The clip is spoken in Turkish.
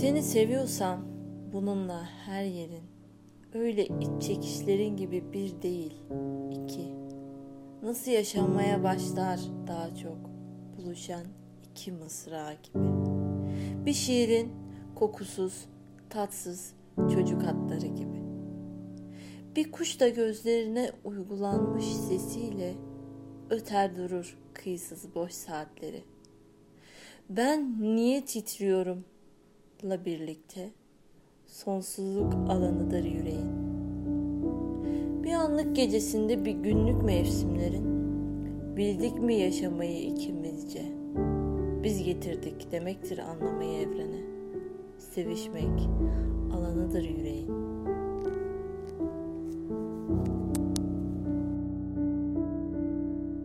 Seni seviyorsam bununla her yerin öyle iç çekişlerin gibi bir değil iki. Nasıl yaşanmaya başlar daha çok buluşan iki mısra gibi. Bir şiirin kokusuz, tatsız çocuk hatları gibi. Bir kuş da gözlerine uygulanmış sesiyle öter durur kıyısız boş saatleri. Ben niye titriyorum la birlikte sonsuzluk alanıdır yüreğin. Bir anlık gecesinde bir günlük mevsimlerin bildik mi yaşamayı ikimizce. Biz getirdik demektir anlamayı evrene. Sevişmek alanıdır yüreğin.